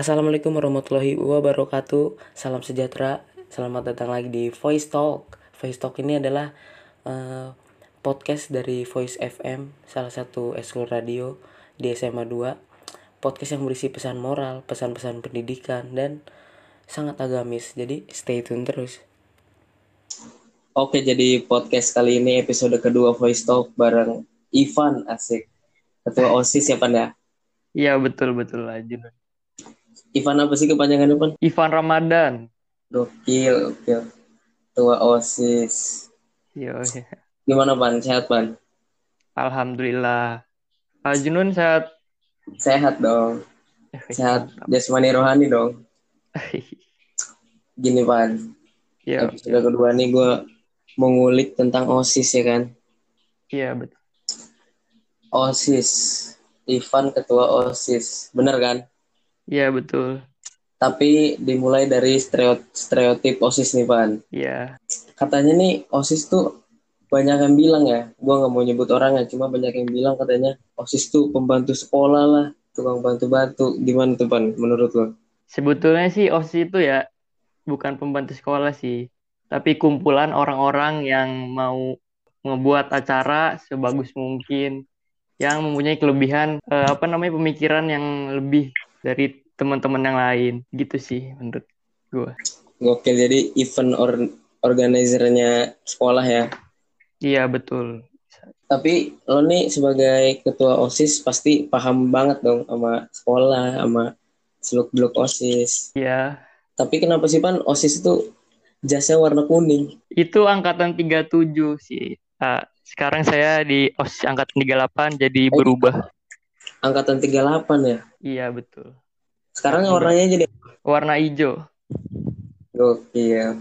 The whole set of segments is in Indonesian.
Assalamualaikum warahmatullahi wabarakatuh. Salam sejahtera. Selamat datang lagi di Voice Talk. Voice Talk ini adalah uh, podcast dari Voice FM, salah satu ekskul radio di SMA 2. Podcast yang berisi pesan moral, pesan-pesan pendidikan dan sangat agamis. Jadi stay tune terus. Oke, jadi podcast kali ini episode kedua Voice Talk bareng Ivan Asik. Ketua OSIS ya, Pan ya? Iya, betul betul aja. Ivan apa sih kepanjangannya, Pan? Ivan Ramadan. Gokil, gokil. Ketua OSIS. Iya, iya. Gimana, Pan? Sehat, Pan? Alhamdulillah. Pak Junun sehat? Sehat dong. Sehat jasmani rohani dong. Gini, Pan. Iya. Episode kedua nih gue mengulik tentang OSIS ya kan. Iya, betul. OSIS. Ivan ketua OSIS. Bener kan? Iya, betul. Tapi dimulai dari stereotip, stereotip OSIS nih, Pan. Iya. Katanya nih OSIS tuh banyak yang bilang ya, gue nggak mau nyebut orang ya, cuma banyak yang bilang katanya OSIS tuh pembantu sekolah lah, tukang bantu-bantu. Gimana tuh, Pan, menurut lo? Sebetulnya sih OSIS itu ya bukan pembantu sekolah sih, tapi kumpulan orang-orang yang mau ngebuat acara sebagus mungkin, yang mempunyai kelebihan eh, apa namanya pemikiran yang lebih dari teman-teman yang lain, gitu sih menurut gue. Gokil, jadi event or organizernya sekolah ya. Iya betul. Tapi lo nih sebagai ketua OSIS pasti paham banget dong sama sekolah, sama seluk-beluk OSIS. Iya. Tapi kenapa sih Pan OSIS itu jasnya warna kuning? Itu angkatan 37 sih. Ah, sekarang saya di OSIS angkatan 38 jadi berubah. Angkatan 38 ya. Iya betul. Sekarang warnanya jadi Warna hijau. gokil.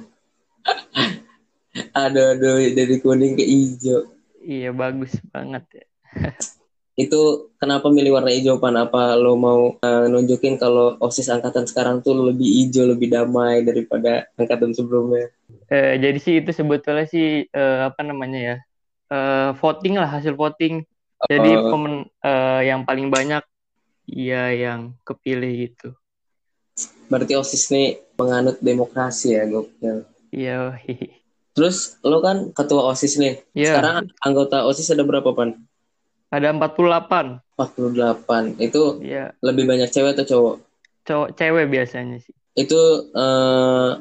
aduh, aduh, dari kuning ke hijau. Iya bagus banget ya. Itu kenapa milih warna hijau Pan? Apa lo mau eh, nunjukin kalau OSIS angkatan sekarang tuh lebih hijau, lebih damai daripada angkatan sebelumnya? Eh, jadi sih itu sebetulnya sih eh, apa namanya ya eh, voting lah hasil voting. Jadi Oh. pemen, eh, yang paling banyak iya yang kepilih gitu. Berarti OSIS nih menganut demokrasi ya, gokil. Iya. hihi. Terus lo kan ketua OSIS nih. Iya. Sekarang anggota OSIS ada berapa, Pan? Ada 48. 48. Itu Iya. lebih banyak cewek atau cowok? Cowok cewek biasanya sih. Itu eh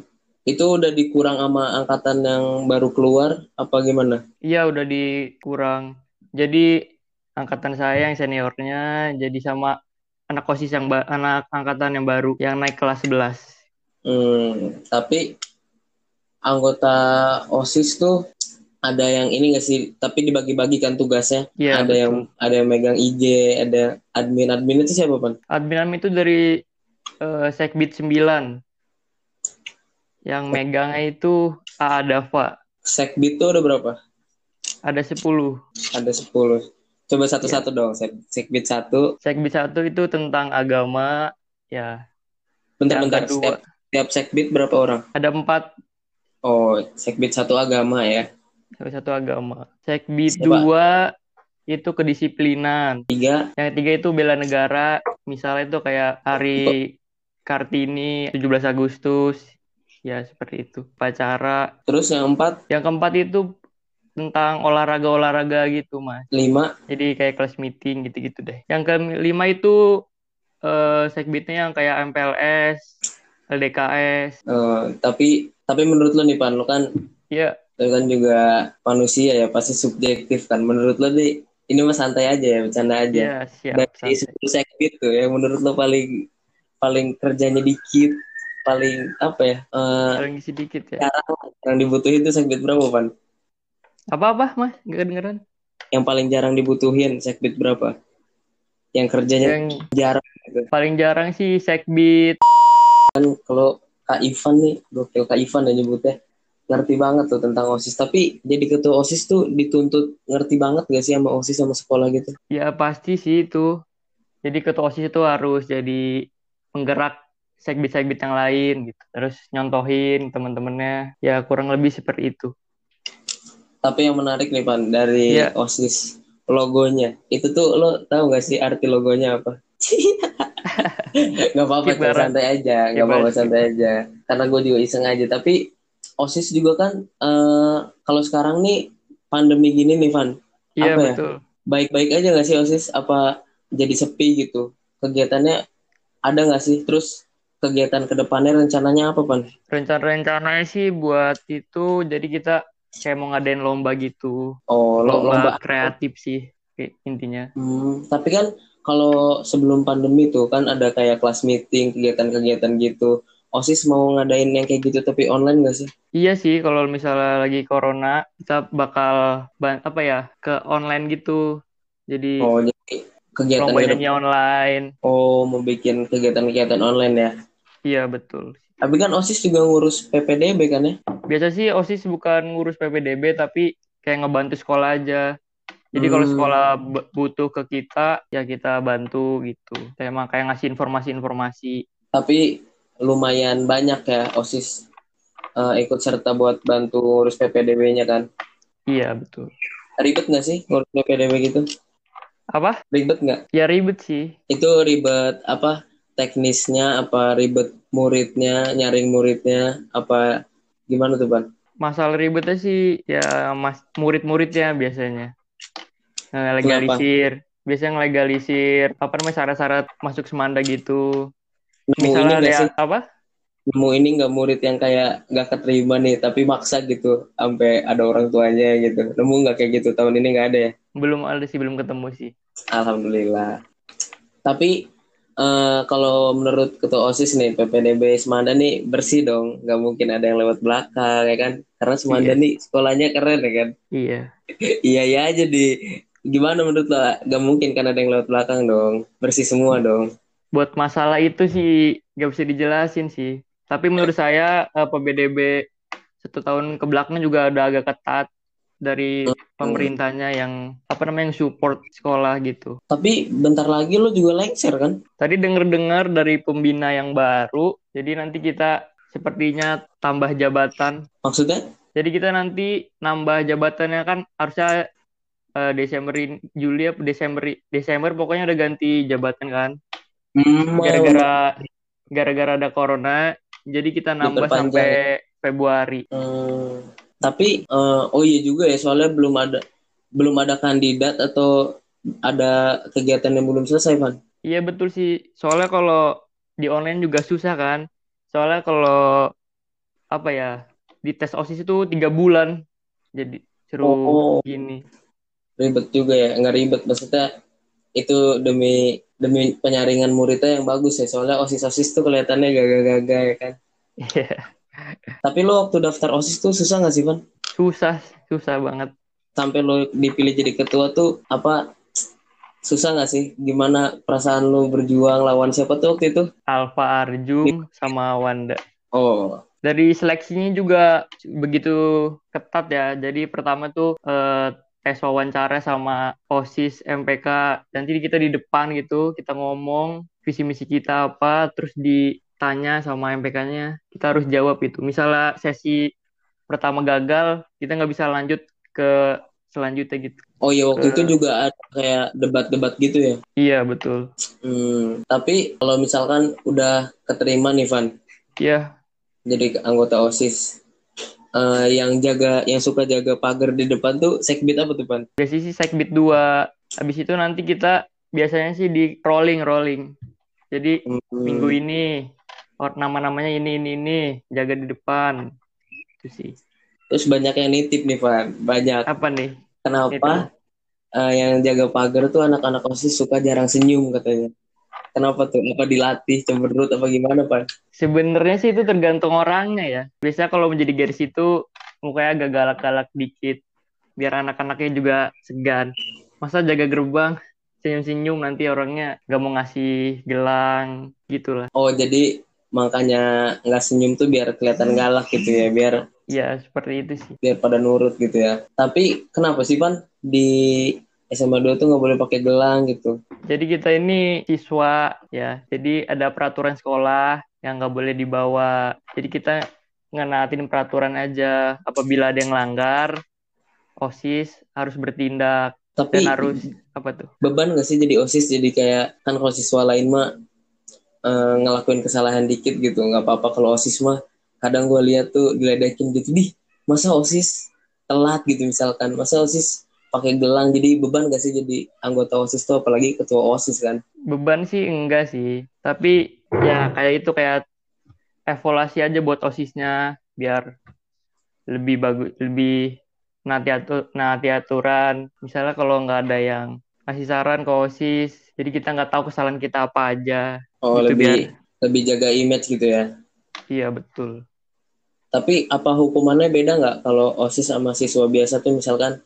itu udah dikurang sama angkatan yang baru keluar apa gimana? Iya udah dikurang. Jadi angkatan saya yang seniornya jadi sama anak OSIS yang anak angkatan yang baru yang naik kelas 11. Hmm, tapi anggota OSIS tuh ada yang ini gak sih? Tapi dibagi-bagi kan tugasnya. Iya, ada yang ada yang megang IG, ada admin-admin itu siapa, Pan? Admin itu dari eh, Sekbid 9. Yang megangnya itu AA Dava. Sekbid tuh ada berapa? Ada 10. Ada 10. Coba satu-satu dong. Sek Sekbid 1. Sekbid 1 itu tentang agama. Ya, Bentar-bentar. Setiap, setiap Sekbid berapa orang? ada 4 Oh, Sekbid 1 agama ya. Salah satu agama. Sekbid Coba. 2 itu kedisiplinan. Tiga, Yang ketiga itu bela negara. Misalnya itu kayak Hari Kartini 17 Agustus. Ya, seperti itu. Upacara. terus yang empat, Yang keempat itu tentang olahraga-olahraga gitu, Mas. lima, Jadi kayak kelas meeting gitu-gitu deh. Yang kelima itu eh sekbidnya yang kayak MPLS, LDKS. Eh, tapi tapi menurut lo nih Pan, lo kan Ya, lo kan juga manusia ya, pasti subjektif kan. Menurut lo nih, ini mah santai aja ya, bercanda aja. ya siap. Dari. 10 sekbid tuh yang menurut lo paling paling kerjanya dikit, paling apa ya? eh Paling sedikit ya. yang dibutuhin itu sekbid berapa Pan? Apa-apa, Mas? Gak kedengeran? Yang paling jarang dibutuhin sekbid berapa? Yang kerjanya Yang jarang gitu. paling jarang sih sekbid. kan kalau Kak Ivan nih, gokil Kak Ivan ya nyebutnya, ngerti banget tuh tentang OSIS. Tapi jadi ketua OSIS tuh dituntut ngerti banget gak sih sama OSIS sama sekolah gitu? Ya pasti sih itu. Jadi ketua OSIS itu harus jadi penggerak sekbid-sekbid yang lain gitu. Terus nyontohin teman-temannya. Ya kurang lebih seperti itu. Tapi yang menarik nih Pan, dari Iya. OSIS logonya. Itu tuh lo tahu gak sih arti logonya apa? nggak apa-apa santai aja nggak apa-apa santai aja karena gue juga iseng aja tapi osis juga kan eh, kalau sekarang nih pandemi gini nih Van Iya Apa ya? betul. baik-baik aja nggak sih osis apa jadi sepi gitu kegiatannya ada nggak sih terus kegiatan ke depannya rencananya apa pan Rencana-rencananya sih buat itu jadi kita kayak mau ngadain lomba gitu. oh lo- Lomba, lomba kreatif sih intinya. Hmm, tapi kan kalau sebelum pandemi tuh kan ada kayak kelas meeting kegiatan-kegiatan gitu osis mau ngadain yang kayak gitu tapi online nggak sih Iya sih kalau misalnya lagi corona kita bakal apa ya ke online gitu. Jadi oh jadi kegiatan online. oh mau bikin kegiatan-kegiatan online ya Iya betul. Tapi kan OSIS juga ngurus PPDB kan ya? Biasa sih OSIS bukan ngurus PPDB tapi kayak ngebantu sekolah aja. Jadi kalau Hmm. sekolah b- butuh ke kita ya kita bantu gitu. Kayak makanya ngasih informasi-informasi. Tapi lumayan banyak ya OSIS eh, ikut serta buat bantu ngurus PPDB-nya kan? Iya betul. Ribet nggak sih ngurus PPDB gitu? Apa? Ribet nggak? Ya ribet sih. Itu ribet apa? Teknisnya apa ribet muridnya, nyaring muridnya, apa gimana tuh Ban? Masalah ribetnya sih ya mas murid-muridnya biasanya. Ngelegalisir. Biasanya ngelegalisir apa namanya syarat-syarat masuk semanda gitu. Nemu ini Misalnya ada nggak sih? apa? Nemu ini nggak murid yang kayak nggak keterima nih, tapi maksa gitu, sampai ada orang tuanya gitu. Nemu nggak kayak gitu tahun ini nggak ada ya? Belum ada sih, belum ketemu sih. Alhamdulillah. Tapi eh, kalau menurut ketua OSIS nih PPDB Semanda nih bersih dong, nggak mungkin ada yang lewat belakang ya kan? Karena Semanda Iya. nih sekolahnya keren ya kan? Iya. iya iya aja di gimana menurut lo? Gak mungkin kan ada yang lewat belakang dong, bersih semua dong. Buat masalah itu sih gak bisa dijelasin sih. Tapi menurut saya eh, PBDB satu tahun ke belakang juga ada agak ketat dari pemerintahnya yang apa namanya yang support sekolah gitu. Tapi bentar lagi lo juga lengser kan? Tadi denger-dengar dari pembina yang baru, jadi nanti kita sepertinya tambah jabatan. Maksudnya? Jadi kita nanti nambah jabatannya kan harusnya eh, Desember Juli apa Desember Desember pokoknya udah ganti jabatan kan. Hmm, Gara-gara gara-gara ada corona, jadi kita nambah sampai Februari. Hmm, tapi eh, oh iya juga ya soalnya belum ada belum ada kandidat atau ada kegiatan yang belum selesai Van. Iya betul sih. Soalnya kalau di online juga susah kan. Soalnya kalau apa ya di tes OSIS itu tiga bulan. Jadi seru Oh. gini. ribet juga ya nggak ribet maksudnya itu demi demi penyaringan muridnya yang bagus ya soalnya osis osis tuh kelihatannya gagah-gagah ya kan Iya. Tapi lo waktu daftar osis tuh susah nggak sih Van susah, susah banget. sampai lo dipilih jadi ketua tuh apa susah nggak sih gimana perasaan lo berjuang lawan siapa tuh waktu itu Alfa Arjum sama Wanda. oh Dari seleksinya juga begitu ketat ya. Jadi pertama tuh eh, tes wawancara sama OSIS MPK. Nanti kita di depan gitu, kita ngomong visi misi kita apa, terus ditanya sama MPK-nya, kita harus jawab itu. Misalnya sesi pertama gagal, kita nggak bisa lanjut ke selanjutnya gitu. oh iya waktu Eh. itu juga ada kayak debat-debat gitu ya Iya betul. hmm, tapi kalau misalkan udah keterima nih Van Iya, jadi anggota osis Eh, yang jaga yang suka jaga pagar di depan tuh sekbid apa tuh Van? biasanya sih sekbid 2. Habis itu nanti kita biasanya sih di rolling rolling. Jadi Hmm. minggu ini or nama-namanya ini ini ini jaga di depan. Itu sih. Terus banyak yang nitip nih Van, banyak. Apa nih? Kenapa eh, yang jaga pagar tuh anak-anak osis suka jarang senyum katanya? Kenapa tuh? Apa dilatih cemberut apa gimana Pak? Sebenarnya sih itu tergantung orangnya ya. Biasanya kalau menjadi garis itu mukanya agak galak-galak dikit biar anak-anaknya juga segan. Masa jaga gerbang senyum-senyum nanti orangnya gak mau ngasih gelang gitulah. Oh jadi makanya nggak senyum tuh biar kelihatan galak gitu ya, biar Ya seperti itu sih. biar pada nurut gitu ya. Tapi kenapa sih Pan di SMA 2 tuh nggak boleh pakai gelang gitu? Jadi kita ini siswa ya, jadi ada peraturan sekolah yang nggak boleh dibawa. Jadi kita ngenaatin peraturan aja. Apabila ada yang langgar, OSIS harus bertindak Tapi dan harus apa tuh? beban nggak sih jadi osis jadi kayak kan kalau siswa lain mah eh, ngelakuin kesalahan dikit gitu nggak apa-apa kalau osis mah kadang gue lihat tuh diledekin gitu di masa osis telat gitu misalkan masa osis pakai gelang jadi beban gak sih jadi anggota osis tuh apalagi ketua osis kan Beban sih enggak sih. Tapi ya kayak itu kayak evaluasi aja buat OSISnya biar lebih bagus, lebih nanti atur, nanti aturan. Misalnya kalau nggak ada yang kasih saran ke OSIS, jadi kita nggak tahu kesalahan kita apa aja. oh Gitu lebih biar- lebih jaga image gitu ya Iya betul. Tapi apa hukumannya beda nggak kalau OSIS sama siswa biasa tuh misalkan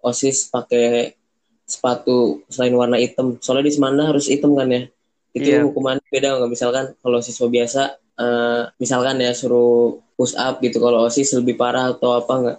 OSIS pakai sepatu selain warna hitam. Soalnya di Semanda harus hitam kan ya. Itu Iya. hukumannya beda nggak? Misalkan kalau siswa biasa, eh, misalkan ya suruh push up gitu. Kalau OSIS lebih parah atau apa nggak?